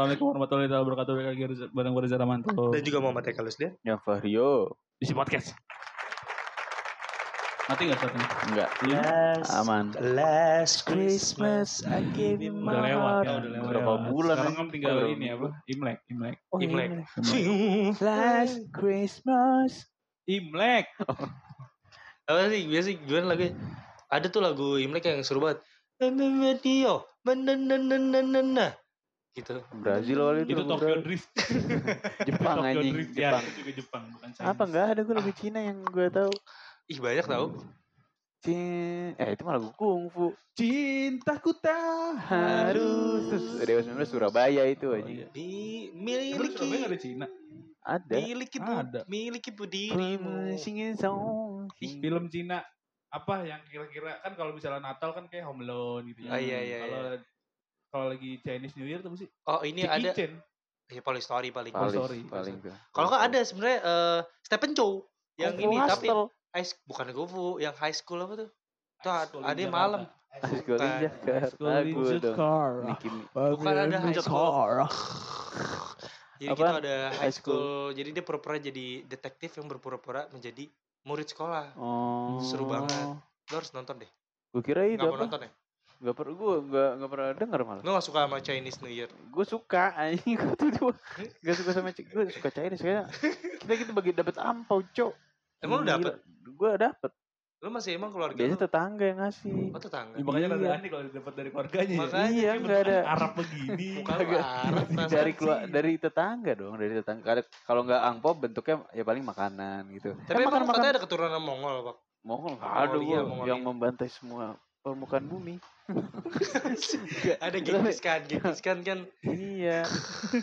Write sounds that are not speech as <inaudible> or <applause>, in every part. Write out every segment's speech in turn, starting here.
Assalamualaikum warahmatullahi wabarakatuh. Balik lagi bareng gue Reza Ramanto. Dan juga Muhammad Eka Lusdian. Yang Vario. Isi podcast. Mati gak saat ini? Enggak. Last, Aman. last Christmas I gave you my Udah lewat heart. ya, udah lewat. Berapa bulan, Sekarang eh? kan tinggal Oh, ini apa? Imlek, Imlek. Oh, Imlek. Imlek. Last Christmas. Imlek. Apa sih biasa gimana lagu Ada tuh lagu Imlek yang seru banget. Video, nah gitu. Brazil kali itu. Itu Tokyo Brazil. Drift. <laughs> Jepang Tokyo anjing. Drift. Ya, Jepang. itu juga Jepang, bukan Chinese. Apa enggak ada gue lagu Cina yang gue tahu. Ih banyak tau. Cin, eh itu mah lagu kungfu. Cintaku tak Harus. Dewa 19 Surabaya itu Oh, anjing. iya. Di Surabaya miliki gak ada Cina? Ada. miliki bu, Ada. miliki bu dirimu. Song. Film Cina apa yang kira-kira kan kalau misalnya Natal kan kayak Home Alone gitu ya. Ah, iya, iya, Kalau kalau lagi Chinese New Year tuh sih Oh ini Jackie ada. Chan. Ya Police Story paling. Oh, Paling, sorry. paling. Kalau nggak ada sebenarnya eh, Stephen Chow yang Kungfu ini tapi bukan Gofu, yang high school apa tuh? Tuh ada malam. High School. Jakarta. Nicki Bukan ada high school. Jadi Apaan? kita ada high High school. school. Jadi dia pura-pura jadi detektif yang berpura-pura menjadi murid sekolah. Oh. Seru banget. Lo harus nonton deh. Gue kira itu Gak apa? nonton ya? Gak pernah gue gak, gak pernah denger malah. Lo gak suka sama Chinese New Year? Gue suka anjing gue tuh dua. Gak suka sama cik gue suka Chinese kayak kita gitu bagi dapat ampau cok. Emang lu dapet? Gue dapet. Lo masih emang keluarga Biasa lo? tetangga yang ngasih. Oh tetangga? Ya, makanya Iya. rada aneh kalau dapat dari keluarganya. ya. Makanya, iya Kayak nggak ada. <laughs> Arab begini. Bukan. Arab, <laughs> dari keluar dari tetangga dong dari tetangga. Kalau- Kalau nggak angpau bentuknya ya paling makanan gitu. Tapi Eh, emang makan makan. katanya ada keturunan Mongol, Pak. Mongol nggak Oh, ada iya, gua Mongolia. yang membantai semua permukaan bumi. <laughs> ada Genghis Khan, Genghis Khan kan iya,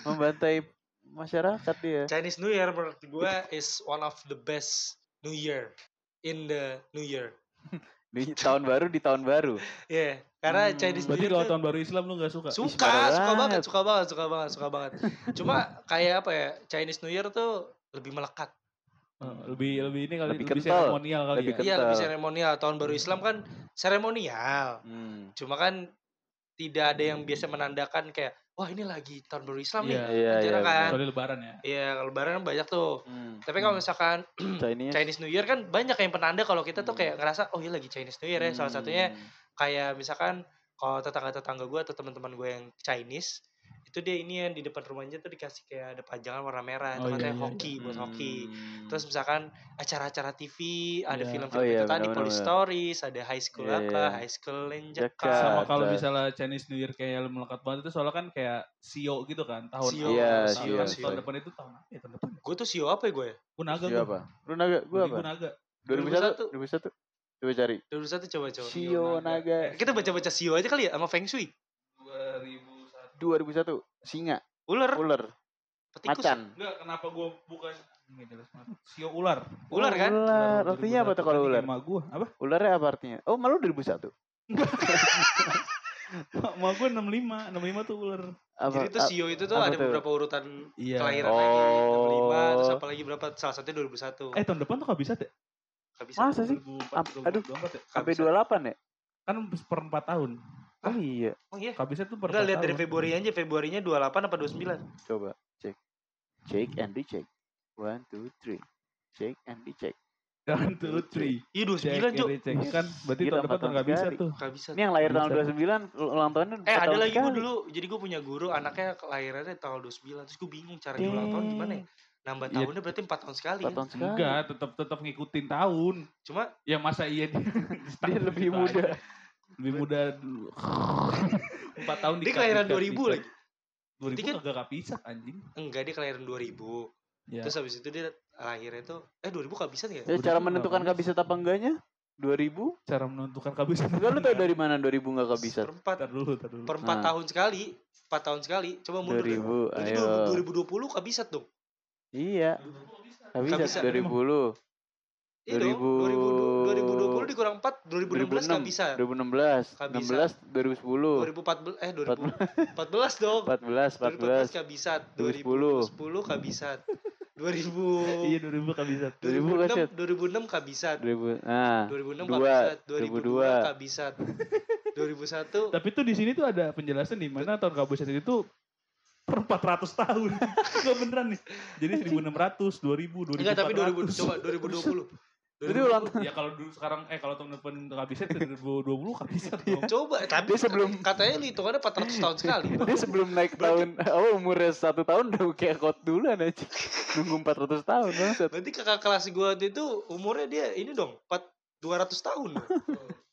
membantai masyarakat dia. Chinese New Year menurut gue is one of the best New Year in the New Year. <laughs> Di tahun baru di tahun baru. Iya, karena Hmm. Chinese New Berarti Year kalau tuh tahun baru Islam lu gak suka? suka, suka banget, banget. suka banget, suka banget, suka banget. Cuma kayak apa ya, Chinese New Year tuh lebih melekat. Lebih lebih ini kali Lebih lebih, kental. seremonial kali Lebih ya. kental. Iya, lebih seremonial. Tahun baru Islam kan seremonial. Hmm. Cuma kan tidak ada yang biasa menandakan kayak wah ini lagi tahun baru Islam nih. Iya. Iya, Kan iya, kan. Kecuali lebaran ya. Iya, kalau lebaran kan banyak tuh. Hmm. Tapi kalau Hmm. misalkan <clears throat> Chinese. Chinese New Year kan banyak yang penanda kalau kita tuh Hmm. kayak ngerasa oh iya lagi Chinese New Year ya. Salah satunya Hmm. kayak misalkan kalau tetangga-tetangga gue atau teman-teman gue yang Chinese itu dia ini yang di depan rumahnya tuh dikasih kayak ada pajangan warna merah itu Oh, iya, katanya iya, hoki buat hoki Hmm. terus misalkan acara-acara TV ada Iya. film-film Oh, iya, itu tadi Police. Stories ada High School Iya, apa iya. High School in Jakarta. Sama kalau misalnya Chinese New Year kayak lu melekat banget itu soalnya kan kayak Sio gitu kan tahun Sio, Iya, tahun, Sio, tahun, tahun depan itu tahun apa ya tahun depan gue tuh sio apa ya gue ya gue naga gue Siapa? Lu naga, gua apa? gue naga 2001. 2001. Coba cari. dulu satu coba coba Shio Naga. kita baca-baca sio aja kali ya sama Feng Shui 2001 2001. Singa, ular ular, petikus macan. enggak kenapa gue bukan Nggak jelas banget. Sio ular ular kan Ular. Artinya apa tuh kalau ular? Emak gue apa? Ularnya apa artinya? Oh, malu 2001. Emak gue 65 65 tuh ular Apa? jadi tuh a- sio itu tuh ada tuh? beberapa urutan Iya kelahiran lagi 65 terus Oh. apa lagi berapa salah satunya 2001 Eh tahun depan tuh bisa deh bisa Masa sih? 2004, Ap- aduh. 2024? Sampai bisa. 28 ya? Kan per 4 tahun Oh iya. oh iya Kabisnya tuh per Enggak 4 lihat dari. Februari aja Februarinya 28 apa 29 Coba cek. Cek and recheck. One, two, three. Cek and recheck. One, two, three iya 29 Cek, Cuk cek. Kan berarti Gila, tahun depan empat tuh tahun gak bisa tuh Gak bisa Ini yang lahir tahun Bisa. 29 ulang tahunnya Eh empat ada lagi gue dulu Jadi gue punya guru Anaknya kelahirannya tanggal 29 Terus gue bingung cara ulang tahun gimana ya nambah Iya. tahunnya berarti 4 tahun sekali. Empat tahun sekali. Enggak, tetap tetap ngikutin tahun. Cuma Ya masa iya dia, Dia lebih muda. Lebih muda. <laughs> Empat tahun dia kelahiran 2000 dikat. lagi. 2000 Berarti kan- kagak kepisah anjing. Enggak, dia kelahiran 2000. Ya. Terus habis itu dia lahirnya tuh eh 2000 kehabisan ya? Ya, Udah cara tuh menentukan nggak kabisat apa enggaknya? 2000? cara menentukan kehabisan. Enggak lu tau dari mana 2000 enggak kabisat? Perempat dulu, dulu. per 4 Nah. tahun sekali. 4 tahun sekali. Coba mundur. 2000, Berarti ayo. 2020 kabisat dong. Iya, kabisat Kabisat. 2000. Iya dong. 2000 2020 dikurang 4, 2016 kabisat. 2016, Kabisat. 16, 2010, 2014 eh 2014 dong. 14, 2014 14, kabisat, 2010. 2010 kabisat. 2000 Iya 2000 kehabisan. 2000 kaset. 2006 kabisat. 2000. Nah, 2006 Dua, kabisat, 2002. 2002 kabisat. 2001 Tapi tuh di sini tuh ada penjelasan di mana tahun kehabisan itu per 400 tahun. Enggak beneran nih. Jadi 1600, 2000, 2400. Enggak tapi 2000 coba 2020. Itu ulang tahun. Ya kalau dulu sekarang eh kalau tahun depan kehabisan 2020 kehabisan Iya. dong. Coba tapi Dia sebelum- katanya hitungannya 400 tahun sekali. dia sebelum naik tahun, oh umurnya satu tahun udah kayak kot duluan aja. Nunggu 400 tahun bangsat. Berarti kakak kelas gua waktu itu umurnya dia ini dong 4 200 tahun. <laughs>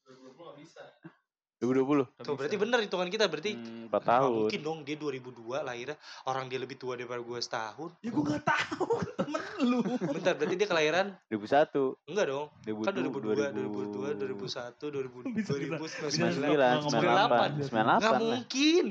2020. Tuh berarti bener hitungan kita berarti Hmm, 4 Nggak tahun. mungkin dong dia 2002 lahirnya orang dia lebih tua daripada gue setahun. Ya gue gak tahu <laughs> temen lu. Bentar berarti dia kelahiran 2001, enggak dong? 2002, Kan 2002, 2002, 2001, 2000, Bisa, bisa. 2009. 99, Bisa, 98, 98 Nggak lah. mungkin.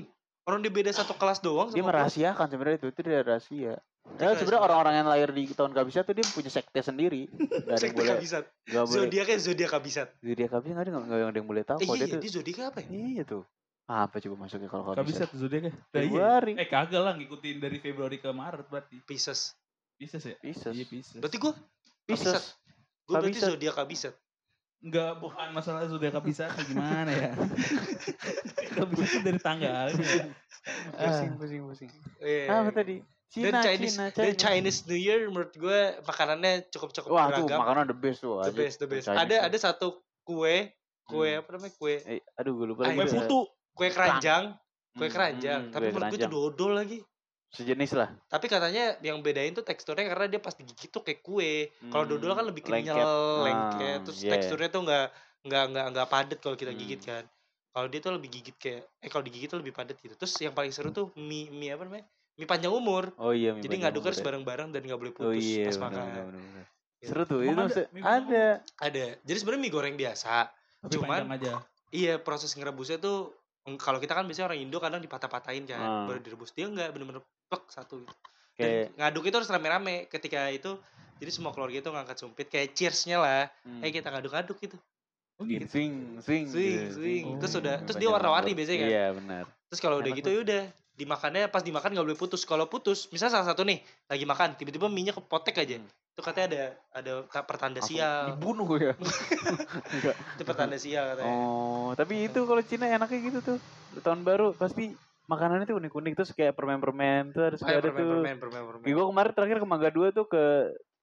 Orang dia beda satu kelas doang Dia merahasiakan sebenarnya itu, itu dia rahasia. Ya, sebenarnya orang-orang yang lahir di tahun kabisat tuh dia punya sekte sendiri. Gak ada yang Sekte boleh, kabisat. gak boleh. Zodiaknya zodiak kabisat. Zodiak kabisat nggak ada nggak ada yang boleh tahu Eh iya, dia tuh. dia zodiak apa ya? Iya tuh. Apa coba masuknya kalau kabisat? Kehabisan tuh zodiaknya. Nah, iya. Februari. Eh kagak lah ngikutin dari Februari ke Maret berarti. Pisces. Pisces ya? Pisces. Iya Pisces. Berarti gue Pisces. gue berarti Kabisat. zodiak kabisat. Enggak, bukan masalah zodiak kehabisan gimana ya. <laughs> Kehabisan itu dari tanggalnya. Pusing, pusing, pusing. Eh, Apa tadi? Dan Cina, Chinese, Cina, dan China. Chinese New Year menurut gue makanannya cukup cukup Wah, tuh beragam. makanan the best tuh. the aja. best, the best. Chinese Ada tuh. ada satu kue, kue Hmm. apa namanya kue Eh, aduh gue lupa. Kue tuh. putu. kue keranjang, kue Hmm, keranjang. hmm, Tapi kue menurut gue itu dodol lagi. Sejenis lah. Tapi katanya yang bedain tuh teksturnya karena dia pas digigit tuh kayak kue. Kalau Hmm, dodol kan lebih kenyal, lengket. lengket, Ah, terus yeah. teksturnya tuh nggak nggak nggak nggak padat kalau kita Hmm. gigit kan. Kalau dia tuh lebih gigit kayak eh kalau digigit tuh lebih padat gitu. Terus yang paling seru tuh mie mie apa namanya? Mie panjang umur. Oh iya, mie Jadi ngaduk harus ya. bareng-bareng dan nggak boleh Oh putus iya, pas makan. benar, benar, benar. Gitu. Seru tuh. Itu ada ada. Ada. Jadi sebenarnya mie goreng biasa. Tapi Cuman- aja. Iya proses ngerebusnya tuh kalau kita kan biasanya orang Indo kadang dipatah-patahin kan Ah. baru direbus dia enggak bener-bener plek satu gitu. Kayak Dan ngaduk itu harus rame-rame ketika itu jadi semua keluarga itu ngangkat sumpit kayak cheersnya lah hmm, eh kita ngaduk-ngaduk gitu Oh gitu. swing, swing, swing gitu, swing Oh. terus udah terus dia warna-warni biasanya kan Iya, benar. terus kalau udah gitu ya udah dimakannya pas dimakan nggak boleh putus kalau putus misalnya salah satu nih lagi makan tiba-tiba minyak kepotek aja Hmm. itu katanya ada ada ta- pertanda Langsung sial Dibunuh ya. <laughs> Itu pertanda sial katanya Oh, tapi itu kalau Cina enaknya gitu tuh. Tahun baru pasti makanannya tuh unik-unik terus kayak permen-permen tuh harus Oh, ya, ada permen, tuh. permen permen permen Gue kemarin terakhir ke Mangga 2 tuh ke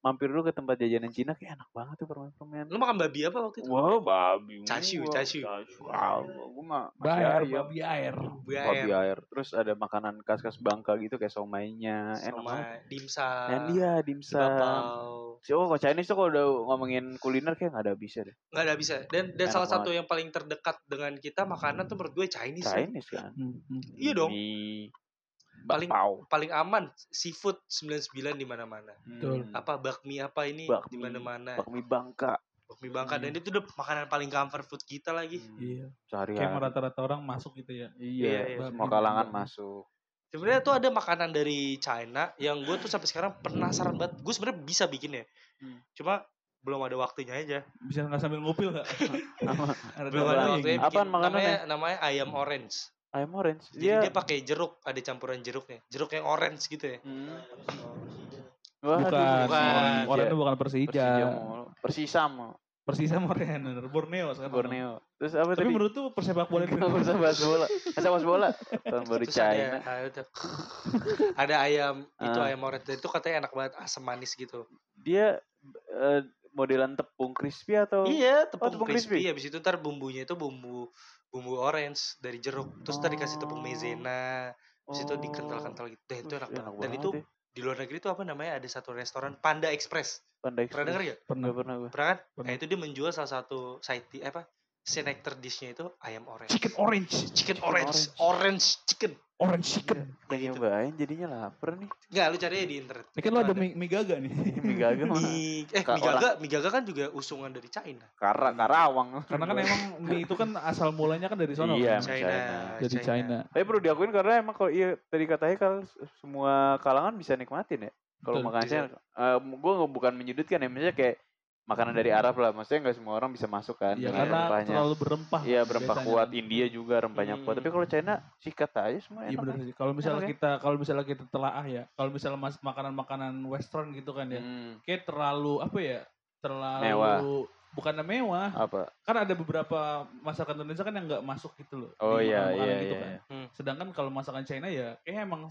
mampir dulu ke tempat jajanan Cina kayak enak banget tuh permen-permen. lu makan babi apa waktu itu Wow, babi. Cashew, cashew. Wow, gue mah Bayar, babi air. babi Babi ayam air. Terus ada makanan khas-khas Bangka gitu kayak somainya. Enak sama banget. dimsum Dan dia dimsum. Oh, kalau Chinese tuh kalau udah ngomongin kuliner kayak nggak ada habisnya deh. nggak ada bisa dan dan Enak salah satu yang paling terdekat dengan kita makanan tuh menurut gue Chinese, ya. Chinese kan. Iya dong. Mie, Paling- bakpao. paling aman seafood 99 di mana-mana Betul. Hmm, apa bakmi apa ini di mana-mana bakmi Bangka. bakmi Bangka dan Hmm. itu udah makanan paling comfort food kita lagi Iya. Sehari Kayak rata-rata orang masuk gitu ya. Iya, Iya, iya. semua kalangan masuk. sebenarnya tuh ada makanan dari China yang gue tuh sampai sekarang penasaran banget gue sebenarnya bisa bikin ya Hmm. cuma belum ada waktunya aja Bisa nggak sambil ngupil nggak? <laughs> Belum ada waktunya Apaan makanannya? namanya namanya ayam orange Ayam orange. jadi Dia dia pakai jeruk ada campuran jeruknya jeruk yang orange gitu ya Hmm. Wah, Bukan. aduh, bukan. Orang itu bukan Persija Persija. Persisam. Persisa Moren, Borneo sekarang. Borneo. Terus apa Tapi tadi? menurut tuh persepak bola usah bahas bola. Bahas bola? <laughs> Tahun baru Terus China. ada ada, <laughs> ada ayam itu Ah. ayam orange itu katanya enak banget asam manis gitu Dia eh, modelan tepung crispy atau Iya, tepung, tepung crispy. crispy. Habis itu ntar bumbunya itu bumbu bumbu orange dari jeruk. Terus tadi kasih tepung Oh. maizena. Habis itu Oh. dikental-kental gitu. Dan itu Terus enak banget. Dan itu ya. di luar negeri tuh apa namanya ada satu restoran Panda Express Panda pernah denger Express. gak? Pernah. Pernah gue. pernah kan Pernah. nah itu dia menjual salah satu side apa signature dishnya itu ayam orange Chicken orange. chicken, Chicken orange. orange. orange chicken Orange chicken. Pengen nyobain jadinya lapar nih. Enggak, lu cari di internet Ini kan lo ada mie, mie gaga nih. Mie gaga <laughs> mah. mie eh Ka- mie gaga mie gaga kan juga usungan dari China Kara Karawang. Karena kan emang mie itu kan asal mulanya kan dari sono. Iya, kan? China, China. Dari China. Tapi perlu diakuin karena emang kalau iya tadi katanya kalau semua kalangan bisa nikmatin ya. Kalau Betul. makan China, gue bukan menyudutkan ya, maksudnya kayak makanan dari Arab lah, maksudnya nggak semua orang bisa masuk kan Iya dengan karena rempahnya. terlalu berempah. Iya berempah biasanya. kuat, India juga rempahnya kuat. Hmm. Tapi kalau China sikat aja semua Iya enak. benar kan. sih. Kalau misalnya Enak ya? kita kalau misalnya kita telaah ya, kalau misalnya mas makanan-makanan western gitu kan ya, Hmm, kayak terlalu apa ya? Terlalu Mewah. bukan mewah. apa? Kan ada beberapa masakan Indonesia kan yang nggak masuk gitu loh. Oh di iya makanan-makanan iya gitu iya. kan. iya. Sedangkan kalau masakan China ya kayak emang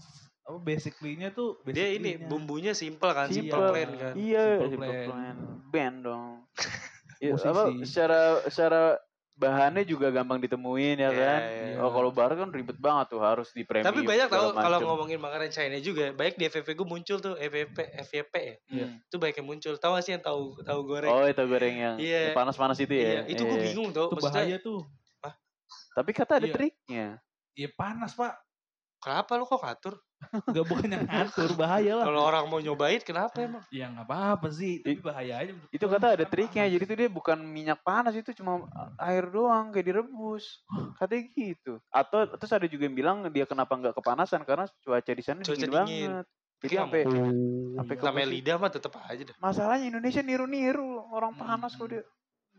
apa basically-nya tuh dia ini bumbunya simple kan simple, Simple. plain kan Iya, Simple simple plan. plan. Band dong. <laughs> ya, apa secara secara bahannya juga gampang ditemuin ya Iya, kan. iya. Oh kalau barat kan ribet banget tuh harus di premium. tapi banyak tahu kalau ngomongin makanan China juga baik di FVP gue muncul tuh FVP FYP ya Iya. Hmm. itu banyak yang muncul tahu gak sih yang tahu tahu goreng Oh itu goreng yang Iya. panas-panas itu ya. Iya, itu gue Iya. bingung tuh Itu maksudnya bahaya tuh. Tapi kata ada Iya. triknya. Iya panas pak. kenapa lu kok ngatur Gak bukan yang ngatur bahaya lah. kalau orang mau nyobain kenapa emang Ya nggak apa-apa sih, tapi bahaya aja. Itu kata ada triknya. Jadi tuh dia bukan minyak panas itu cuma air doang kayak direbus. Katanya gitu. Atau terus ada juga yang bilang dia kenapa nggak kepanasan karena cuaca di sana Cuaca dingin, dingin. banget. Jadi Iya, sampai sampai musim- lidah mah tetep aja dah masalahnya Indonesia niru-niru orang Hmm. panas kok dia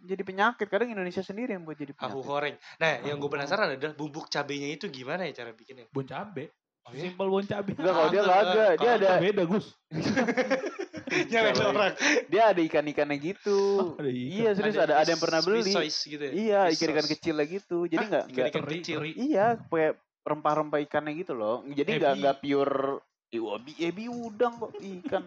jadi penyakit kadang Indonesia sendiri yang buat jadi penyakit. goreng nah yang gue penasaran adalah bubuk cabenya itu gimana ya cara bikinnya bon cabe. Oh, iya? Simpel bon cabe. Enggak kalau dia Kagak, kagak, dia ada beda Gus. <laughs> nyalain Kalau- orang dia ada ikan-ikannya gitu. Oh, ada ikan. Iya serius ada ada yang pernah beli. gitu ya Iya ikan-ikan kecil lah gitu. Jadi nggak nggak ikan Teri, kecil. Iya, kayak rempah-rempah ikannya gitu loh. Jadi nggak Ebi. nggak pure Iwa, bi, ebi udang kok ikan.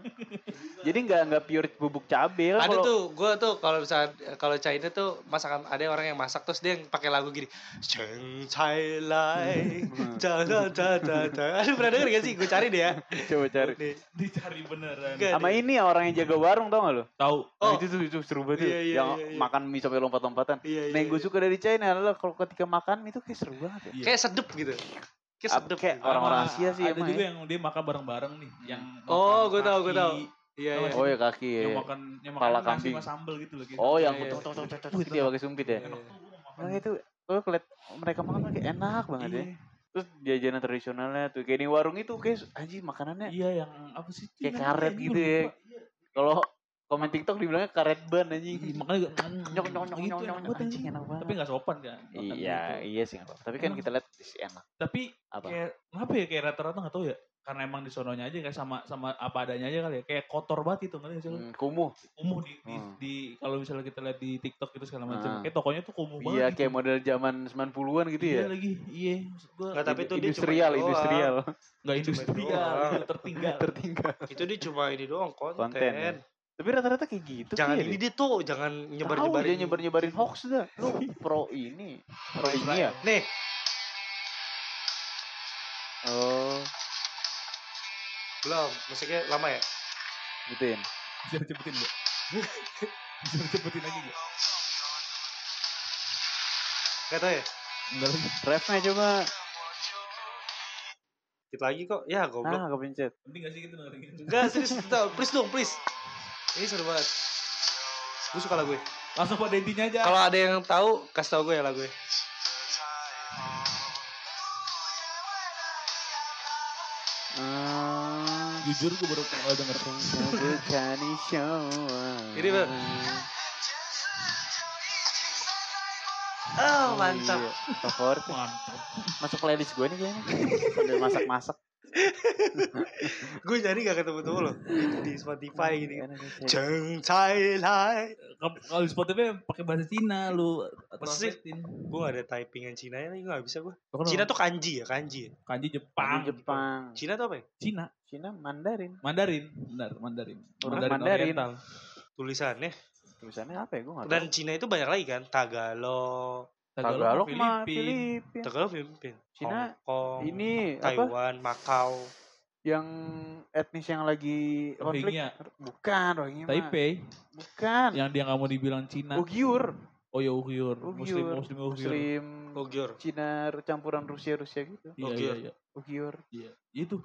Jadi nggak nggak pure bubuk cabe ada kalau tuh gue tuh kalau misalnya kalau China tuh masakan ada orang yang masak terus dia yang pakai lagu gini Cheng Chai Lai da da da da da aduh pernah denger gak sih gue cari deh ya coba cari. Nih. Dicari beneran. Sama ini ya, orang yang jaga warung tau gak lo? Tahu. Nah, Oh. itu tuh itu seru banget. Iya, iya, yang iya, iya. makan mie sampai lompat-lompatan. iya, Nah, yang gue suka dari China adalah kalau ketika makan mie itu kayak seru banget ya. Iya. kayak sedep gitu kayak kayak gitu. orang-orang Sama Asia sih Ada emang juga ya. yang dia makan bareng-bareng nih, yang Oh, makan gua tahu, gua kaki, tahu. iya Tau iya gak Oh ya kaki Yang ya. makan yang makan nasi kambing. sama sambel gitu loh. Gitu. Oh yang Iya, iya. tok tok tok tok tok Wih, gitu ya pakai sumpit ya. Iya. Nah itu gue keliat mereka makan kayak enak banget ya. Iya. Terus jajanan tradisionalnya tuh kayak di warung itu kayak anjing makanannya Iya yang apa sih? Kayak karet gitu ya. Iya. kalau komen TikTok dibilangnya karet ban anjing. Iya, Makanya juga Nyok nyok nyok gitu, nyok enak nyok banget, anjing enak banget. Tapi gak sopan kan. Iya, gitu. iya sih nggak apa-apa. Tapi kan Emang- kita lihat sih enak. Tapi Apa? kayak kenapa ya kayak rata-rata gak tau ya. Karena emang di sononya aja kayak sama sama apa adanya aja kali ya. Kayak kotor banget itu ngerti gak sih? Hmm, kumuh. Kumuh di, di, Hmm. di kalau misalnya kita lihat di TikTok gitu segala macam. Ah. Kayak tokonya tuh kumuh banget. Iya, gitu. kayak model zaman 90-an gitu Iya ya. lagi, iya. Maksud gua Nggak, tapi itu dia cuma industrial, industrial. nggak cuma industrial, itu <laughs> tertinggal. Tertinggal. itu dia cuma ini doang konten, Konten, ya. Tapi rata-rata kayak gitu jangan ini dia tuh jangan nyebar nyebarin dia nyebar-nyebarin hoax dah. Lu pro ini. Pro ini ya? nih Oh, belum musiknya lama ya gituin. Bisa dicepetin gak? <laughs> Bisa dicepetin lagi gak? Gak tau ya Enggak lagi. Refnya coba. Dikit lagi kok ya goblok Ah, kepencet. Penting gak sih kita dengerin? Enggak serius please dong please ini seru banget gue suka lagu Langsung pada intinya aja. kalau ada yang tahu kasih tau gue ya lagu Ah, Jujur gue baru uh, denger. bukan show. Ini, Bang. oh mantap Iya, Favorit. Mantap. Masuk playlist gue nih kayaknya. Sambil masak-masak. <laughs> gue nyari gak ketemu tuh loh di, Spotify Enak, enak, enak. Cheng Chai Lai Kalau- di Spotify pakai bahasa Cina lu Masa sih? gue gak ada typingan Cina ya gue gak bisa gue Lo kan Cina tuh kanji ya kanji ya kanji Jepang. Jepang. Cina tuh apa ya Cina. Cina Mandarin. Mandarin. Benar, Mandarin. Mandarin, Mandarin. Oriental. tulisannya Tulisannya apa ya? Gue nggak dan. Cina itu banyak lagi kan Tagalog Tagalog mah Filipin. Filipin. Tagalog Filipin Cina Hong Kong Ini apa? Taiwan Macau yang etnis yang lagi konflik Rohingya. bukan Rohingya mah. Taipei bukan yang dia nggak mau dibilang Cina. Ugyur Oh ya Uyghur, Muslim Ugyur Muslim Uyghur. Muslim Ugyur. Cina campuran Rusia Rusia gitu Iya iya iya. Ugyur Iya. Itu.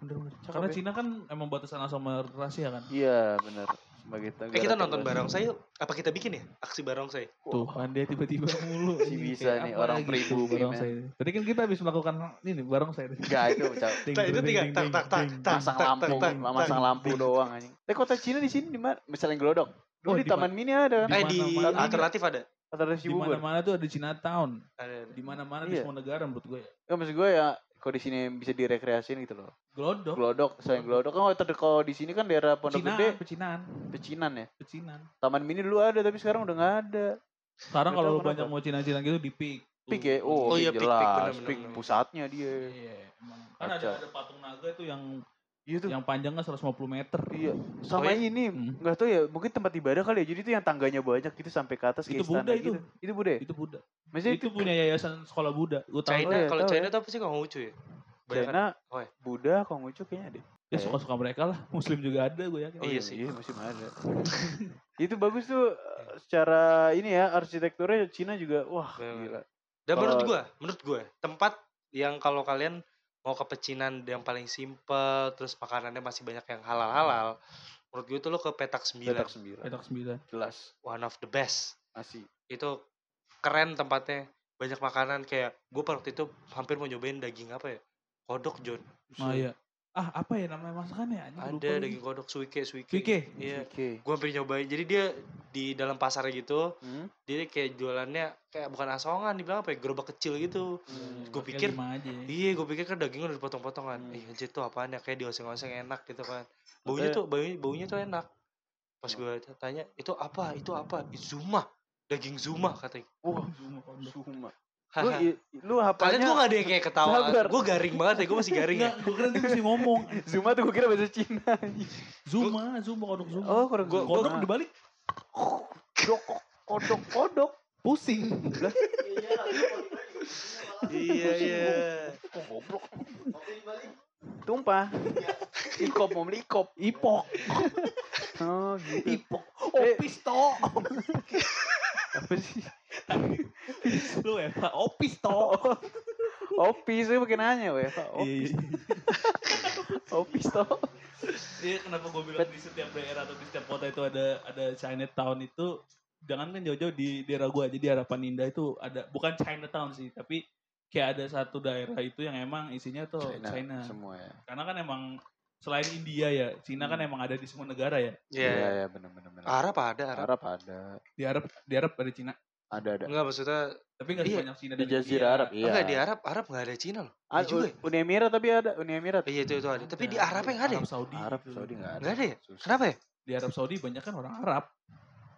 Bener bener. Karena. Cina kan emang batasan sama Rusia kan. iya benar sebagai Eh kita nonton barongsai yuk. Apa kita bikin ya? Aksi barongsai. Tuh kan dia tiba-tiba <laughs> mulu. Si bisa kayak nih, orang pribumi, barongsai. Tadi kan kita habis melakukan ini barongsai. enggak itu Cak. <laughs> Nah, itu ding, tiga tak tak tak tak tak, lampu tak, tak, masang tak. lampu doang anjing eh kota Cina di sini di mana misalnya gelodok Oh, Dulu di Taman Mini ada Eh di alternatif ada. Ada Di mana-mana tuh ada Chinatown. Ada. ada. Di mana-mana di Iya. semua negara menurut gue ya. ya maksud gue ya kalau di sini bisa direkreasiin gitu loh? Glodok. gelodok selain gelodok kan kalau di sini kan daerah Pondok Pecinaan, Gede? pecinan, pecinan ya? Pecinan. Taman Mini dulu ada tapi sekarang udah nggak ada. Sekarang kalau lu banyak mau Cina-Cina gitu di Pik. Pik ya? Oh, Oh Pik iya, Pik, Pik, jelas. Pik bener. pusatnya dia. Iya, emang. Kan ada ada patung naga itu yang iya tuh yang panjangnya 150 meter. iya sama Oh, iya? ini Hmm. nggak tahu ya mungkin tempat ibadah kali ya jadi itu yang tangganya banyak gitu sampai ke atas Itu Buddha itu. gitu. itu Buddha ya? Itu Buddha. maksudnya Itu punya yayasan sekolah Buddha. Gue tahu. China ya, kalau tahu China ya. tuh apa sih Konghucu ya? Banyak kan? China Oh, iya. Buddha Konghucu kayaknya deh Ya suka-suka mereka lah. Muslim juga ada gue yakin. Oh, iya sih. iya masih ada <laughs> itu bagus tuh eh, secara ini ya arsitekturnya Cina juga wah Bener. gila Dan menurut gua, menurut gua tempat yang kalau kalian mau ke pecinan yang paling simple, terus makanannya masih banyak yang halal-halal, menurut gue itu lo ke petak 9. petak sembilan Petak 9. jelas One of the best. masih Itu keren tempatnya. Banyak makanan kayak gue waktu itu hampir mau nyobain daging apa ya? Kodok John. Oh iya. Ah, apa ya namanya masakannya? Anjing, lupa Ada lagi. daging kodok suike suike. Suike? Iya. oke Gue hampir nyobain. Jadi dia di dalam pasar gitu, hmm? dia kayak jualannya kayak bukan asongan, dibilang apa ya? Gerobak kecil gitu. Hmm. Gue pikir aja. Iya, gue pikir kan dagingnya udah dipotong-potokan. Hmm. Ih, anjir tuh apaan ya? Kayak dioseng-oseng enak gitu kan. Baunya Katanya- tuh, baunya, baunya tuh enak. Pas gue tanya, itu apa? Itu apa? Zuma. Daging Zuma katanya. wah Semua kodok. Lu lu Kalian hafalnya kok gak ada yang kayak ketawa? Gue garing banget ya, gue masih garing ya. Enggak, gue kira dia mesti ngomong. <laughs> Zuma tuh gue kira bahasa Cina Zuma, Zuma kodok Zuma. oh kodok Gua- Zuma. kodok dibalik kodok kodok kodok pusing. iya, iya. goblok tumpah ikop mau beli ikop Ipok, oh gitu ipok. Eh. Opis toh. <laughs> apa sih? Lu Eva, opis toh. oh, <laughs> opis saya pakai nanya weh Iya, iya. <laughs> opis. Toh. Iya kenapa gue bilang di setiap daerah atau di setiap kota itu ada ada Chinatown itu jangan kan jauh-jauh di daerah gue aja di Harapan Indah itu ada bukan Chinatown sih tapi kayak ada satu daerah itu yang emang isinya tuh China, semua ya. Karena kan emang selain India ya Cina kan emang ada di semua negara ya Iya. iya ya benar benar benar Arab ada, Arab. Arab ada di Arab di Arab ada Cina ada ada Enggak maksudnya, tapi nggak Iya, sebanyak Cina di Jazirah. Arab iya enggak di Arab, Arab enggak ada Cina loh. Ah, Iya juga ya? Uni Emirat tapi ada Uni Emirat Iya itu itu ada. Tapi di Ada. Arab yang ada. ya? Arab Saudi Arab. Saudi nggak ada Enggak ada ya? Kenapa ya? di Arab Saudi banyak kan orang Arab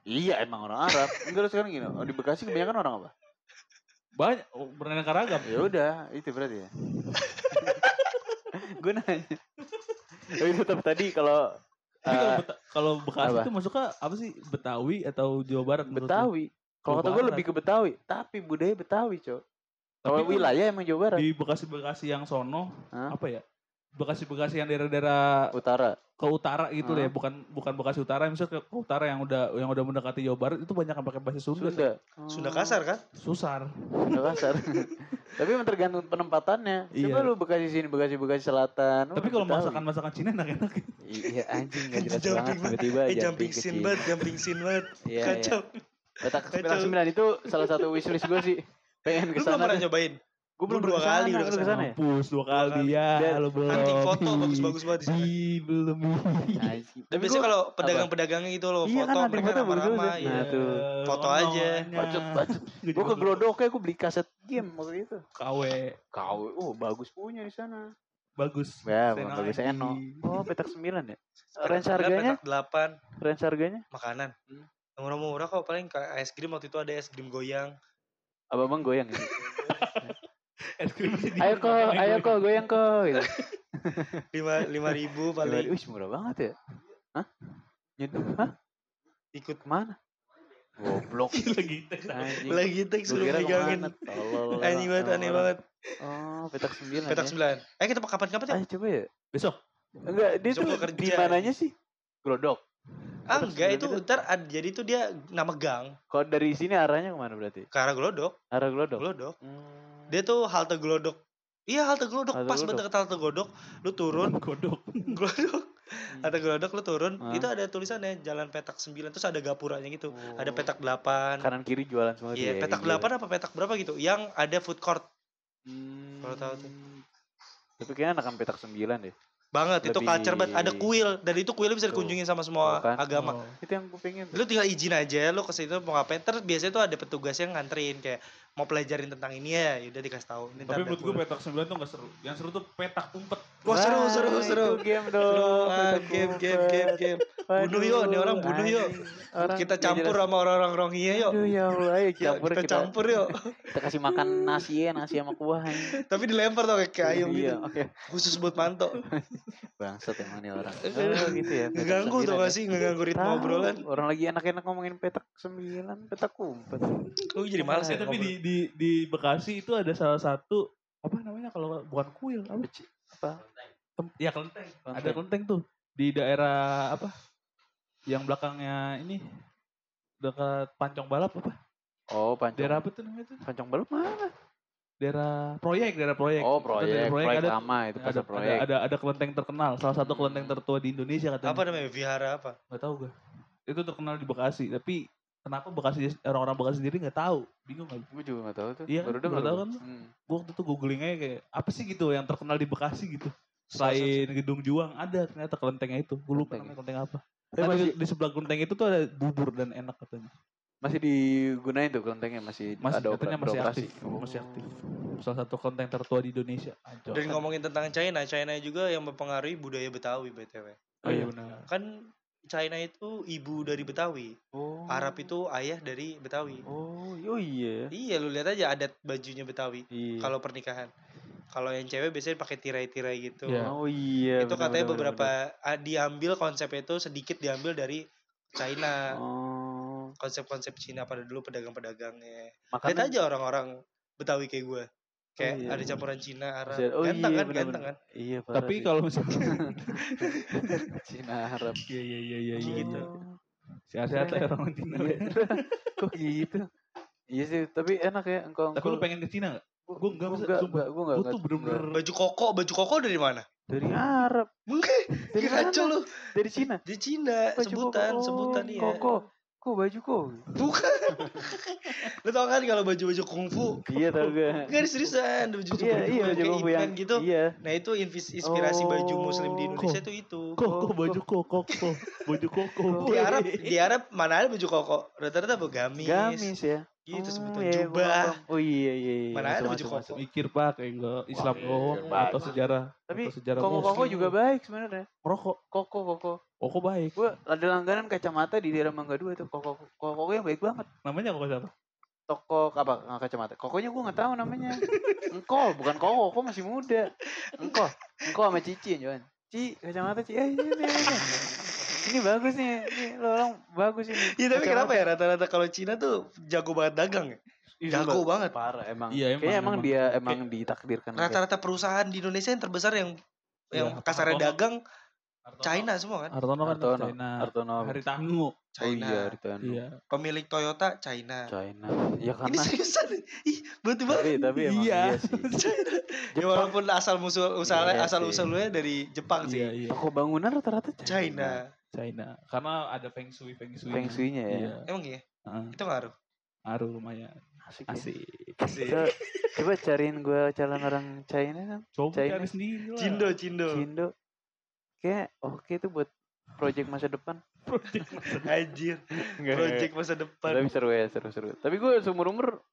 iya emang orang Arab enggak lu sekarang gini oh, di Bekasi kebanyakan orang apa banyak oh, beraneka ragam ya udah itu berarti ya <laughs> gue nanya tapi tetap tadi kalau Tapi kalau Beta- kalau Bekasi apa? itu masuknya apa sih Betawi atau Jawa Barat menurut lu? Betawi kalau Jawa kata gue Barat. lebih ke Betawi tapi budaya Betawi cok kalau Tapi kan wilayah emang Jawa Barat Di Bekasi-Bekasi yang sono Hah? apa ya? Bekasi-Bekasi yang daerah-daerah utara ke utara gitu Hah? ya, bukan bukan Bekasi utara, misalnya ke, ke utara yang udah yang udah mendekati Jawa Barat itu banyak yang pakai bahasa Sunda. Sunda Sunda kasar kan? Susar. Sunda kasar <laughs> tapi emang tergantung penempatannya coba Iya. lu Bekasi sini Bekasi Bekasi Selatan Tapi kalau masakan-masakan Cina enak-enak. iya anjing gak jelas Jumping banget tiba-tiba Eh jumping scene banget, jumping scene banget. Iya, iya. Kacau. Petak Kacau. petak sembilan itu salah satu wishlist gue sih pengen Lu ke belum sana pernah nyobain? Gue belum dua kali udah ke sana. ke sana ya Mampus dua kali kali. ya, lo belum. Hunting foto bagus-bagus banget di sana. Belum. <laughs> Tapi biasanya kalau pedagang-pedagangnya gitu loh, Iya kan, foto hunting mereka ramah-ramah. ya. Iya. Nah, tuh. Foto aja. bacot bacot <laughs> gue ke Glodok gue beli kaset game waktu itu KW kau oh bagus punya di sana bagus. ya Seno bagus. Eno oh petak sembilan ya Petak range harganya petak delapan range harganya makanan. Hmm. Murah-murah kok paling kayak es krim waktu itu ada es krim goyang. abang abang goyang gitu. <laughs> <laughs> Ayo kok ayo kok goyang kok gitu. <laughs> Lima lima ribu paling Wih murah banget ya hah nyeduh hah ikut ke mana goblok <laughs> lagi anjing lagi tek Gua suruh megangin. Anjing banget aneh banget. oh petak sembilan Petak ya. sembilan. Eh kita kapan-kapan ya? Ayo coba ya Besok. Enggak, dia Besok tuh kerja. di mananya sih? Glodok. Ah enggak itu ntar ad- jadi itu dia nama gang Kalau dari sini arahnya ke mana berarti? ke arah Glodok. Arah Glodok. Glodok. Hmm. Dia tuh halte Glodok. Iya halte Glodok Halte pas Glodok. banget halte Glodok, lu turun Godok. <laughs> Glodok. Halte Glodok lu turun, Hmm. itu ada tulisannya jalan petak 9 terus ada gapuranya gitu. Ada Oh. petak 8. kanan kiri jualan semua Iya, tuh ya, petak iya. 8 apa petak berapa gitu yang ada food court Hmm. Kalau tahu tuh. Tapi kayaknya akan petak 9 deh. banget itu Lebih- culture banget ada kuil dan itu kuil bisa Tuh. dikunjungin sama semua Tuh kan. agama Oh. Itu yang gue pengen. lu tinggal izin aja lu ke situ mau ngapain terus biasanya tuh ada petugas yang nganterin kayak mau pelajarin tentang ini ya udah dikasih tahu Ini Tapi menurut gue petak 9 tuh gak seru. Yang seru tuh petak umpet. wah seru Wah, seru seru Itu game Seru, dong. ah, game game game game bunuh yuk nih orang bunuh yuk. Orang kita campur sama orang-orang Rohingya yuk Aduh ya Allah, ayo Yuk, campur kita, kita, campur yuk kita kasih makan nasi ya, nasi sama kuah anjing. tapi dilempar tuh kayak kayak ayam Iya, gitu oke. khusus buat manto <laughs> Bangsat emang nih orang. Oh, gitu ya. ngeganggu tuh sembilan gak ya. sih ngeganggu ritme obrolan Orang lagi enak-enak ngomongin petak 9, petak umpet. lu jadi males ya tapi di. Di di Bekasi itu ada salah satu apa namanya kalau bukan kuil apa? Apa? Tem- ya kelenteng. Ada Kelenteng. kelenteng tuh di daerah apa? Yang belakangnya ini dekat Pancong Balap apa? Oh, pancong. Daerah apa tuh namanya tuh? Pancong balap mana? Daerah proyek, daerah proyek. Oh, Itu proyek, daerah proyek, ada, lama itu ada, pasar ada, proyek. ada ada kelenteng terkenal, salah satu kelenteng tertua di Indonesia katanya. apa namanya vihara apa Gak tahu gue. Itu terkenal di Bekasi, tapi kenapa Bekasi orang-orang Bekasi sendiri nggak tahu? Bingung gak? Gue juga gak tahu tuh. Iya, baru baru dengar tahu kan? Hmm. Gue waktu itu googling aja kayak apa sih gitu yang terkenal di Bekasi gitu. Selain gedung juang ada ternyata kelentengnya itu. Gue lupa Kelenteng. namanya kelenteng apa. Tapi Kan masih di, sebelah kelenteng itu tuh ada bubur dan enak katanya. masih digunain tuh kelentengnya masih, Masih ada katanya masih aktif, masih aktif. Salah satu kelenteng tertua di Indonesia. Anjol. dan ngomongin tentang China China juga yang mempengaruhi budaya Betawi btw Oh iya benar. kan China itu ibu dari Betawi Oh. Arab itu ayah dari Betawi Oh, oh iya. iya lu lihat aja adat bajunya Betawi Iya. kalau pernikahan kalau yang cewek biasanya pakai tirai-tirai gitu Iya. Oh iya. itu benar, katanya benar, beberapa benar, ah, diambil konsep itu sedikit diambil dari China. Oh. konsep-konsep Cina pada dulu pedagang-pedagangnya lihat aja orang-orang Betawi kayak gue kayak iya, ada iya. campuran Cina Arab oh ganteng iya, kan benar, ganteng kan Iya, parah Tapi kalau misalnya <laughs> Cina Arab. Iya iya iya iya iya. Gitu. Oh, Sehat-sehat lah Keren. orang Cina. Iya. <laughs> Kok gitu? Iya sih, tapi enak ya engkau. Tapi lu pengen ke Cina gak? Gua gua enggak, enggak, Mas, enggak, sumpah. gua enggak. Gue tuh bener-bener baju koko baju koko dari mana dari Arab, mungkin dari mana? lu Dari Cina. di Cina Baju sebutan koko. sebutan Oh, iya Koko. Kok baju kok? bukan lu tau kan kalau baju-baju kungfu Iya tahu gue. Enggak seriusan baju Iya, iya yang baju kayak koko event yang gitu Iya. nah itu inspirasi baju muslim di Oh. Indonesia itu itu kok kok baju kok kok kok baju koko. di Arab di Arab mana ada baju koko rata-rata baju gamis, Gamis ya. gitu Oh, sebutan iya, jubah paham. Oh iya iya iya. Mana ada baju koko? masuk. Mikir pak kayak enggak Islam doang mikir, atau sejarah Tapi atau sejarah koko koko juga baik sebenarnya. merokok. Koko koko. Koko baik. Gue ada langganan kacamata di daerah Mangga Dua itu. Koko koko koko yang baik banget. Namanya koko siapa? Toko apa nggak kacamata? Kokonya gue nggak tahu namanya. Engkol bukan koko, koko masih muda. Engkol, engkol sama Cici Johan. Ci kacamata Ci. Eh, ini, ini, ini. ini bagus nih. Ini lo orang bagus ini. Iya tapi Kacamata. kenapa ya rata-rata kalau Cina tuh jago banget dagang ya? Jago banget. Parah emang. Iya, emang, Kayaknya emang, emang. dia emang ditakdirkan. Rata-rata perusahaan di Indonesia yang terbesar yang yang Iya, kasarnya Hartono. China semua kan? Hartono kan Hartono. China. Hartono. Hari Tanggu. China. Oh iya, Ritano. Iya. Pemilik Toyota China. China. Ya Ini karena seriusan. Ih, batu banget. tapi tapi emang Iya. iya, sih. <laughs> China. Ya walaupun asal musuh usahanya Iya asal usulnya dari Jepang Iya sih. iya. Toko bangunan rata-rata China. China. China. Karena ada feng shui feng shui. Feng shui-nya ya. Iya. Emang iya? Heeh. Itu ngaruh. Ngaruh lumayan. Asik. ya. Asik. Asik. Coba, coba cariin gue calon orang China kan. Coba China. cari sendiri lah. Cindo, Cindo. Cindo. Kayak oke tuh buat project masa depan. <laughs> Project masa Anjir. Project masa depan. Tapi seru ya, seru-seru. Tapi gue seumur umur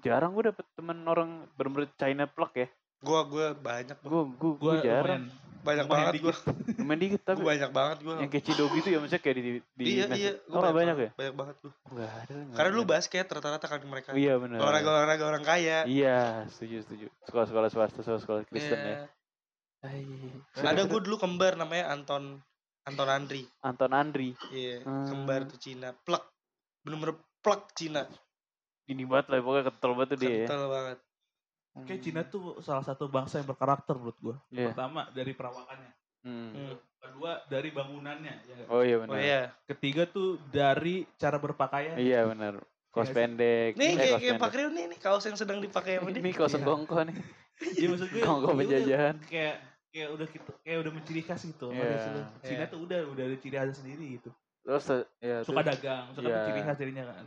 jarang gue dapet temen orang bener-bener China plug ya. Gua gua banyak. Gue gue Gua gue jarang. lumayan. Banyak lumayan banget gua. <laughs> Lumayan dikit tapi Gua banyak banget gua. yang kayak Cido gitu ya maksudnya kayak di di Iya, iya. Oh nggak banyak ya? Banyak banget gua. Enggak ada. nggak Karena dulu basket rata-rata kan mereka. Oh, iya benar. Olahraga-olahraga orang kaya. Iya, setuju setuju. Sekolah-sekolah swasta, sekolah-sekolah Kristen ya. Iya. Hai. Ada gue dulu kembar namanya Anton Anton Andri. Anton Andri. Iya, Hmm. kembar tuh Cina. Plek. Bener-bener plek Cina. Ini banget lah pokoknya kental banget tuh dia ya. Kental banget. Kayak Cina tuh salah satu bangsa yang berkarakter menurut gua. Iya. Pertama dari perawakannya. Hmm. Hmm. Kedua dari bangunannya. Ya. Oh iya Oh benar. iya. Ketiga tuh dari cara berpakaian. Iya benar. Kos Iya sih. pendek. Nih Eh, kayak kayak Pak. Rio nih, nih kaos yang sedang dipakai sama dia. Ini kos Iya. gongko nih. Iya maksud gue. Gongko ya penjajahan. Kayak kayak udah gitu, kayak udah menciri khas gitu. Iya. Sih, Cina Iya. tuh udah udah ada ciri khas sendiri gitu. Terus ya Suka terus- dagang, suka Iya. ciri khas dirinya kan.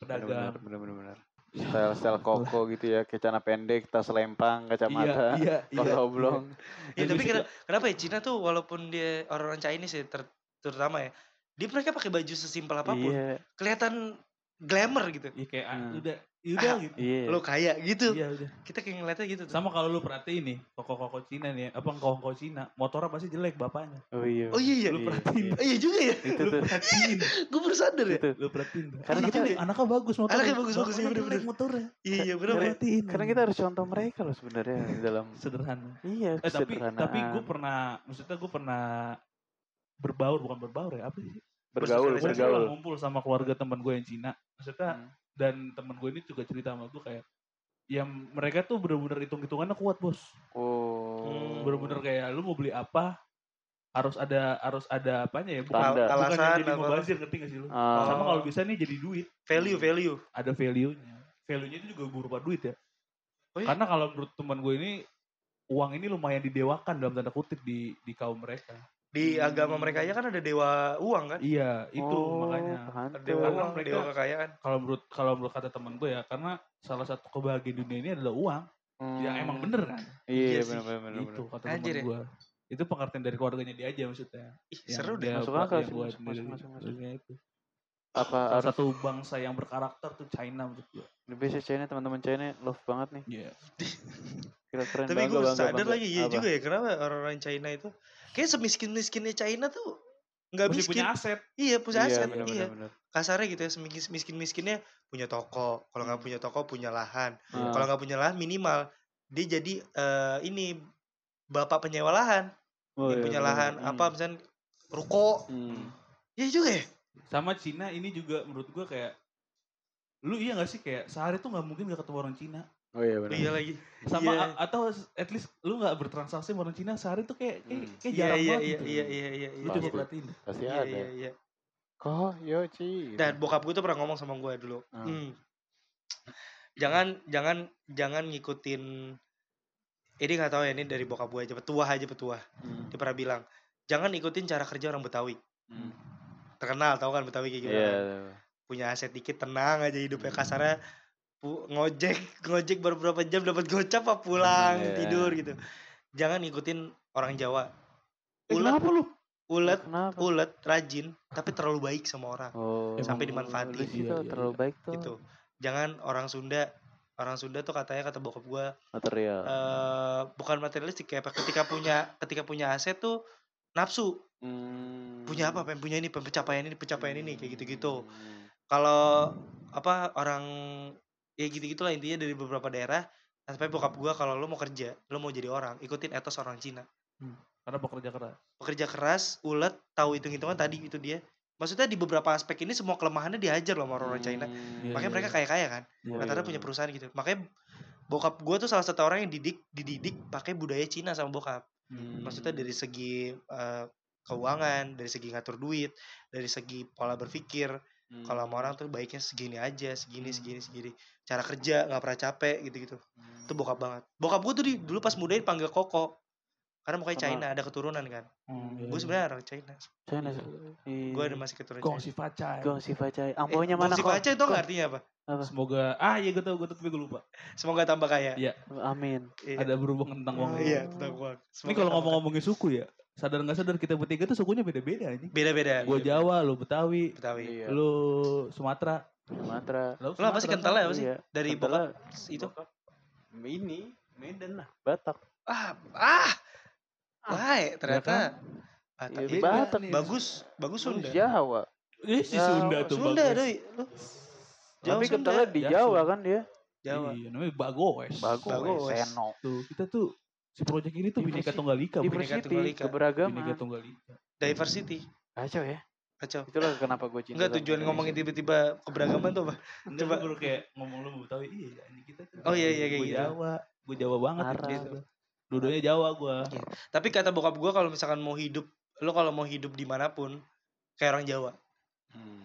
Pedagang. bener bener bener. Style style koko gitu ya, kayak celana pendek, tas lempang, kacamata, Iya, iya, <laughs> iya. oblong. Ya, Dan tapi bisa- kena- kenapa ya Cina tuh walaupun dia orang-orang Chinese ya ter- terutama ya, dia mereka pakai baju sesimpel apa pun, Iya, kelihatan glamour gitu. Iya kayak ah, Hmm. udah, ya udah Ah, gitu. iya. Lo kaya gitu. Iya udah. Kita kayak ngeliatnya gitu tuh. Sama kalau lu perhatiin nih, koko-koko Cina nih, apa koko Cina, motornya pasti jelek bapaknya. Oh iya. Oh iya iya. Lu Iya, perhatiin. iya. Oh iya juga ya. Itu Lu tuh. perhatiin. Gue baru sadar ya. Itu. lu perhatiin. Karena anaknya, kita- anaknya bagus motornya. Anaknya iya, Bapaknya bener-bener. jelek motornya. Iya iya ya. perhatiin. Karena kita harus contoh mereka loh sebenarnya <laughs> dalam sederhana. iya Eh tapi tapi gue pernah, maksudnya gue pernah berbaur bukan berbaur ya apa sih? bergaul bersosialisasi Gue bergaul. ngumpul sama keluarga teman gue yang Cina. Maksudnya Hmm. dan teman gue ini juga cerita sama gue kayak yang mereka tuh bener-bener hitung-hitungannya kuat bos. Oh. Hmm, Bener-bener kayak lu mau beli apa harus ada harus ada apanya ya bukan, Tanda. bukan yang jadi mubazir ngerti gak sih lu? Ah. Sama kalau bisa nih jadi duit Value value. ada value-nya. Value-nya itu juga berupa duit ya. Oh iya? Karena kalau menurut teman gue ini uang ini lumayan didewakan dalam tanda kutip di di kaum mereka. Di Hmm. agama mereka aja kan ada dewa uang kan? Iya, itu Oh, makanya. Pantes. dewa Karena uang, mereka- dewa kekayaan. Kalau menurut kalau menurut kata teman gue ya, karena salah satu kebahagiaan dunia ini adalah uang. Ya Hmm. emang bener kan? Iya Iya benar benar. itu kata Anjir teman ya. gue. Itu pengertian dari keluarganya dia aja maksudnya. Ih, Yang seru deh. Masuk buat- akal yang sih, masuk, masuk, masuk, masuk. darinya itu. Apa Salah harus satu bangsa yang berkarakter tuh China menurut gue. biasa China teman-teman China love banget nih. Iya. <laughs> Kira keren Tapi bangga, gue bangga, sadar bangga. lagi iya juga ya kenapa orang-orang China itu kayak semiskin-miskinnya China tuh nggak miskin. punya aset. Iya punya Iya, aset. iya. benar, benar. Kasarnya gitu ya semiskin miskinnya punya toko. Kalau nggak punya toko punya lahan. Ah. Kalau nggak punya lahan minimal dia jadi eh, ini bapak penyewa lahan. Oh, yang iya, punya benar, lahan benar. apa misalnya ruko. Hmm. Iya juga ya. Sama Cina ini juga menurut gue kayak lu iya gak sih kayak sehari tuh nggak mungkin gak ketemu orang Cina Oh iya benar. Iya lagi. sama a- atau at least lu nggak bertransaksi sama orang Cina sehari tuh kayak kayak, Hmm. kayak Iya jarang iya banget iya gitu. iya iya iya. Lu iya. coba Pasti. perhatiin. Pasti Iya ada. iya iya. Kok Yoci. gitu. Dan bokap gue tuh pernah ngomong sama gue dulu. Ah. "Hmm, Jangan jangan jangan ngikutin ini nggak tahu ya ini dari bokap gue aja petuah aja petuah. Hmm. Dia pernah bilang jangan ikutin cara kerja orang Betawi. Hmm. Terkenal tahu kan Betawi kayak gimana? Iya. kan? Punya aset dikit tenang aja hidupnya kasarnya pu- ngojek <laughs> ngojek baru berapa jam dapat gocap apa pulang Iya. tidur gitu. Jangan ngikutin orang Jawa. Eh, Ulet kenapa lu? ulet Kenapa? ulet rajin tapi terlalu baik sama orang. Oh. Sampai dimanfaatin. Sih Iya, iya, terlalu iya. baik tuh. gitu jangan orang Sunda orang Sunda tuh katanya kata bokap gua Material. eh bukan materialistik kayak ketika punya ketika punya aset tuh nafsu Hmm. punya apa pengen punya ini pencapaian ini pencapaian ini kayak gitu-gitu Hmm. kalau apa orang ya gitu-gitulah intinya dari beberapa daerah sampai bokap gua kalau lo mau kerja lo mau jadi orang ikutin etos orang Cina Karena pekerja keras. pekerja keras ulet tahu hitung-hitungan tadi itu dia maksudnya di beberapa aspek ini semua kelemahannya dihajar loh sama orang-orang China Hmm. Iya, makanya iya, mereka iya. kaya-kaya kan Iya, rata-rata iya, punya iya. perusahaan gitu makanya bokap gue tuh salah satu orang yang didik dididik pakai budaya Cina sama bokap Hmm. maksudnya dari segi eh, keuangan dari segi ngatur duit dari segi pola berpikir Hmm. kalau sama orang tuh baiknya segini aja segini Hmm. segini segini cara kerja nggak pernah capek gitu gitu Hmm. itu bokap banget bokap gue tuh di, dulu pas mudain panggil koko karena mukanya Karena- China ada keturunan kan Hmm, iya, gue iya. sebenarnya orang China China. Iya. gue ada masih keturunan Gong China si Facai. Gong si Facai. Eh, Amponya mana Gongsi kok? Paca itu nggak artinya apa Semoga ah iya gue tau gue tapi gue lupa. semoga tambah kaya Iya. Amin. Iya. Ada berhubungan tentang uang. iya tentang uang Ini kalau ngomong-ngomongin suku ya, sadar nggak sadar kita bertiga tuh sukunya beda-beda anjing. beda-beda Gue Iya, Jawa, lu Betawi, Betawi Iya. lu Sumatera. Sumatera. Lu Lo apa sih Sumatera, kentalnya apa sih? Iya. Dari bokap itu. bokap. Ini Medan lah. Batak. Ah, ah. Baik, ternyata. Ah, Iya, tapi Batak. bagus, bagus Lu Sunda. Jawa. Eh si Ya, Sunda tuh Sunda, bagus. doi. Lu Jawa Tapi kentalnya di Ya, Jawa kan dia. Jawa. Iya, namanya Bagoes. Bagus. Bagus. Seno. Tuh, kita tuh si project ini tuh Bineka. Tunggal Ika. Diversity, Tunggal Ika. keberagaman. Bineka Tunggal Ika. Diversity. Kacau ya. Kacau. Itulah kenapa gue cinta. Enggak tujuan ngomongin tiba-tiba keberagaman tuh apa? Coba. Baru kayak ngomong lu Betawi. Iya, ini kita tuh. Oh, iya, iya, kayak Gue gitu. Jawa. Gue Jawa banget Arab. gitu. Dua-duanya Jawa gua. Tapi kata bokap gua kalau misalkan mau hidup, lo kalau mau hidup di mana pun kayak orang Jawa. Hmm.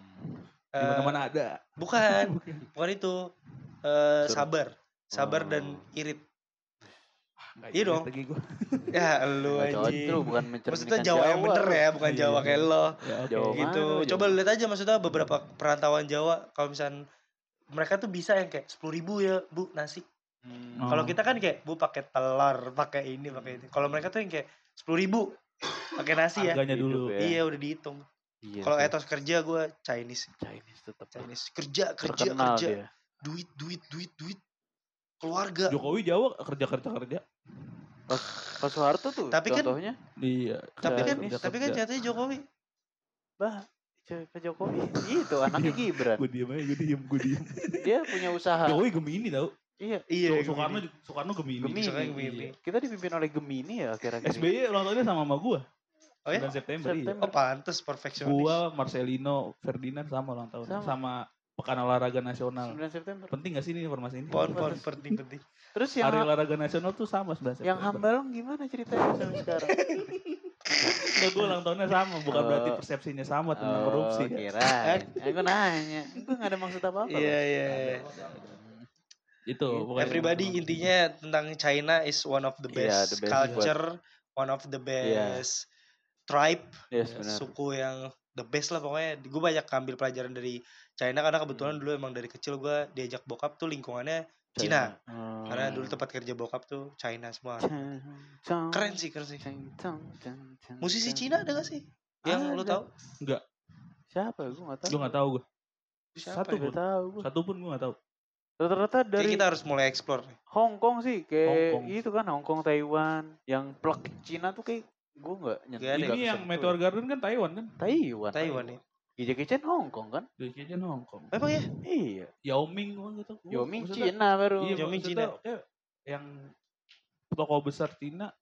Di Eh, mana-mana ada. bukan, <laughs> bukan itu. Eh, sabar, sabar Oh. dan irit. Iya dong. Lagi gua. <laughs> Ya lu anjing. lu bukan Maksudnya mencerminkan Jawa yang bener ya, bukan Iya, Jawa kayak lo. Ya, oke. Jawa gitu. mana, Coba lihat aja maksudnya beberapa perantauan Jawa kalau misalnya mereka tuh bisa yang kayak sepuluh ribu ya bu nasi. Hmm. Kalau kita kan kayak bu pakai telur, pakai ini, pakai ini. Kalau mereka tuh yang kayak sepuluh ribu pakai nasi ya. Harganya dulu. Ya. Iya udah dihitung. Iya Kalau etos kerja gue Chinese, Chinese tetap Chinese kerja kerja terkenal kerja, dia. duit duit duit duit, keluarga. Jokowi Jawa kerja kerja kerja. Pak Soeharto tuh Tapi kan- contohnya Iya. Tapi kan tapi kan kerja. nyatanya Jokowi. bah ke Jokowi itu anaknya Gibran Gue diem aja, gue diem, gue diem. <laughs> dia punya usaha Jokowi Gemini tau. iya Iya. So- Soekarno, Soekarno Gemini. Gemini. Soekarno Gemini. Iya. kita dipimpin oleh Gemini ya ini. SBY ulang tahunnya sama sama gua. Oh ya? 9 September, iya. September. Oh pantes perfeksionis. Gua, Marcelino, Ferdinand sama ulang tahun. Sama. Sama, Pekan Olahraga Nasional. 9 September Penting gak sih ini informasi ini? Pon pon penting penting. terus yang Hari Olahraga Nasional tuh sama 9 September. yang Hambalong gimana ceritanya sampai sekarang <laughs> Enggak, gue ulang tahunnya sama. Bukan Oh. berarti persepsinya sama tentang korupsi. oh, kirain aku nanya gue gak ada maksud apa apa Iya iya. iya. Itu. pokoknya. Everybody intinya tentang China is one of the Iya, best, the best culture, one of the best tribe, yes Iya, benar suku yang the best lah pokoknya. Gue banyak ambil pelajaran dari China karena kebetulan dulu emang dari kecil gue diajak bokap tuh lingkungannya Cina. Oh. Karena dulu tempat kerja bokap tuh China semua. Keren sih, keren sih. Musisi Cina ada gak sih? Yang lu Ada. tahu? siapa gue gak tahu Gue gak tahu gue. Siapa Satu pun. Gak tahu gue Satu pun gue gak tahu. rata-rata Kayak dari kita harus mulai explore nih. Hong Kong sih kayak Hong Kong. itu kan Hong Kong Taiwan yang plug Cina tuh kayak gue nggak Ini yang. Meteor Garden kan Taiwan kan? Taiwan Taiwan ya. Jackie Chan Hong Kong kan Jackie Chan Hong Kong. Emang ya? iya Yao Ming tau. Gua- Yao Ming Cina baru Iya, Yao Ming Cina. kayak yang toko besar Cina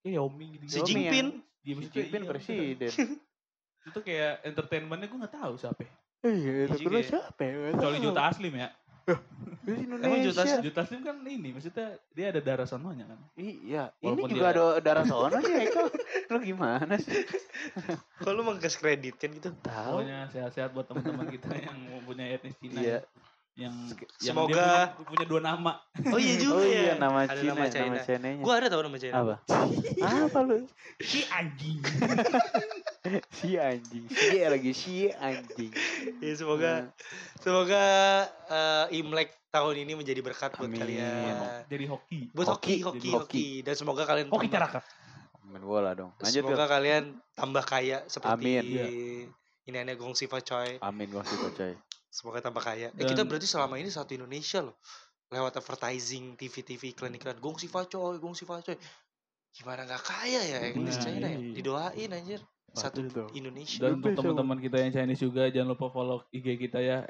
kayak Yao Ming gitu. Si Jinping. Dia Xi Jinping iya, presiden <laughs> Itu kayak entertainmentnya gue gak tahu siapa. iya tapi juga lu ya. siapa ya Kecuali. Juta Aslim ya. Dari Emang Indonesia Juta? Juta Aslim kan ini maksudnya dia ada darah sononya kan. iya ini Walaupun juga dia- ada darah sono sih Eko lu gimana sih Kok lu kan gitu? tahu Pokoknya sehat-sehat buat teman-teman kita yang mempunyai etnis Cina iya ya. yang yang Semoga- dia punya, punya dua nama. Oh iya juga oh ya. iya nama Ada Cina nama nama China. Cina-nya Gua ada tau nama China. apa apa lu Si anjing. <laughs> <laughs> si anjing si lagi si anjing Ya semoga semoga eh, Imlek tahun ini menjadi berkat buat Amin. kalian. Jadi hoki. Buat hoki, Hoki, hoki, hoki, dan semoga kalian Hoki carakat. main bola dong lanjut semoga Bil. kalian tambah kaya seperti Amin. Iya. ini aneh Gong Siva Choi. amin gua sih coy Semoga tambah kaya. Eh Dan- kita berarti selama ini satu Indonesia loh. Lewat advertising, TV-TV, iklan-iklan. Gong Siva Choi, Gong Siva Choi. Gimana nggak kaya ya English Nah, China ya? iya. Didoain anjir. Satu Betul. Indonesia. Dan untuk teman-teman kita yang Chinese juga jangan lupa follow IG kita ya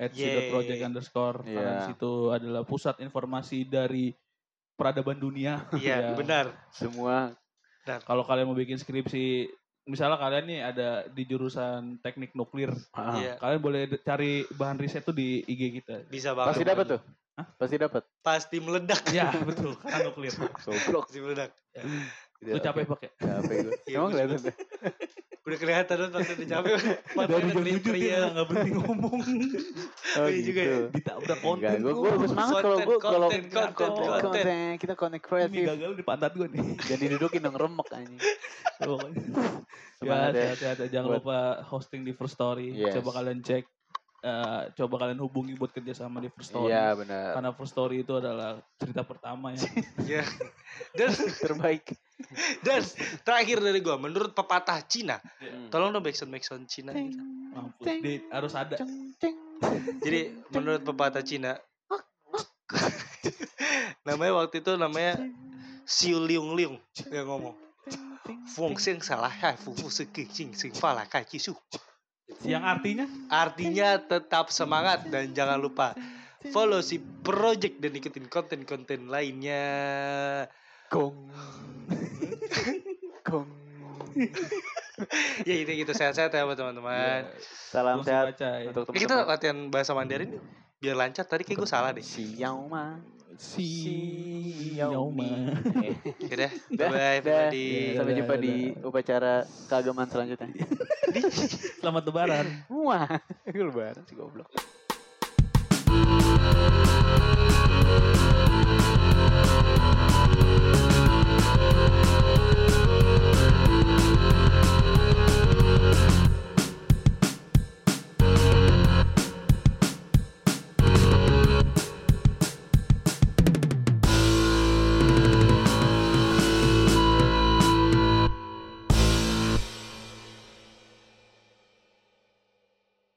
@project underscore karena Iya. di situ adalah pusat informasi dari peradaban dunia. <laughs> Iya, Ya. benar. semua Kalau kalian mau bikin skripsi, misalnya kalian nih ada di jurusan teknik nuklir, ah, Iya, kalian boleh cari bahan riset tuh di IG kita. bisa banget. pasti dapat tuh Hah? pasti dapat Pasti meledak. Ya <laughs> betul, karena nuklir. goblok Pasti meledak. Lu capek pakai. capek gua Iya, emang kelihatan tuh Udah kelihatan tuh waktu udah capek. Dari udah jam 7 dia kriuk. nggak berhenti ngomong. <laughs> oh Iya juga ya. gitu Ditabrak konten. gue gue gue semangat kalau gue Konten, kalau konten, konten, kita konten Ini kreatif gagal di pantat gue nih. <laughs> dan didudukin dong remek anjing ya, <laughs> ya. sehat-sehat. Jangan lupa hosting di First Story. Coba kalian cek. eh, coba kalian hubungi buat kerja sama di First Story. iya benar Karena First Story itu adalah cerita pertama ya. Iya. Dan terbaik <laughs> dan terakhir dari gua menurut pepatah Cina, Hmm. tolong dong backsound backsound Cina gitu. Mampus. Di- harus ada. Ceng, ceng. Jadi menurut pepatah Cina <laughs> namanya waktu itu namanya Xiu Liung Liung yang ngomong Fung Sing salah hai fu fu se ki jing sing fa la kai ki su. Yang artinya Artinya tetap semangat dan jangan lupa follow si project dan ikutin konten-konten lainnya. gong <laughs> gong Ya itu gitu sehat-sehat ya buat teman-teman. salam Gua sehat baca ya. untuk Eh, kita teman-teman latihan bahasa Mandarin biar lancar tadi kayak gue salah deh. Xiaoma. Si Xiaomi. <laughs> Eh, Udah, Dah, bye Iya. Sampai Dadah, jumpa di dadah. upacara keagamaan selanjutnya. <laughs> Selamat lebaran. Wah, lebaran sih goblok.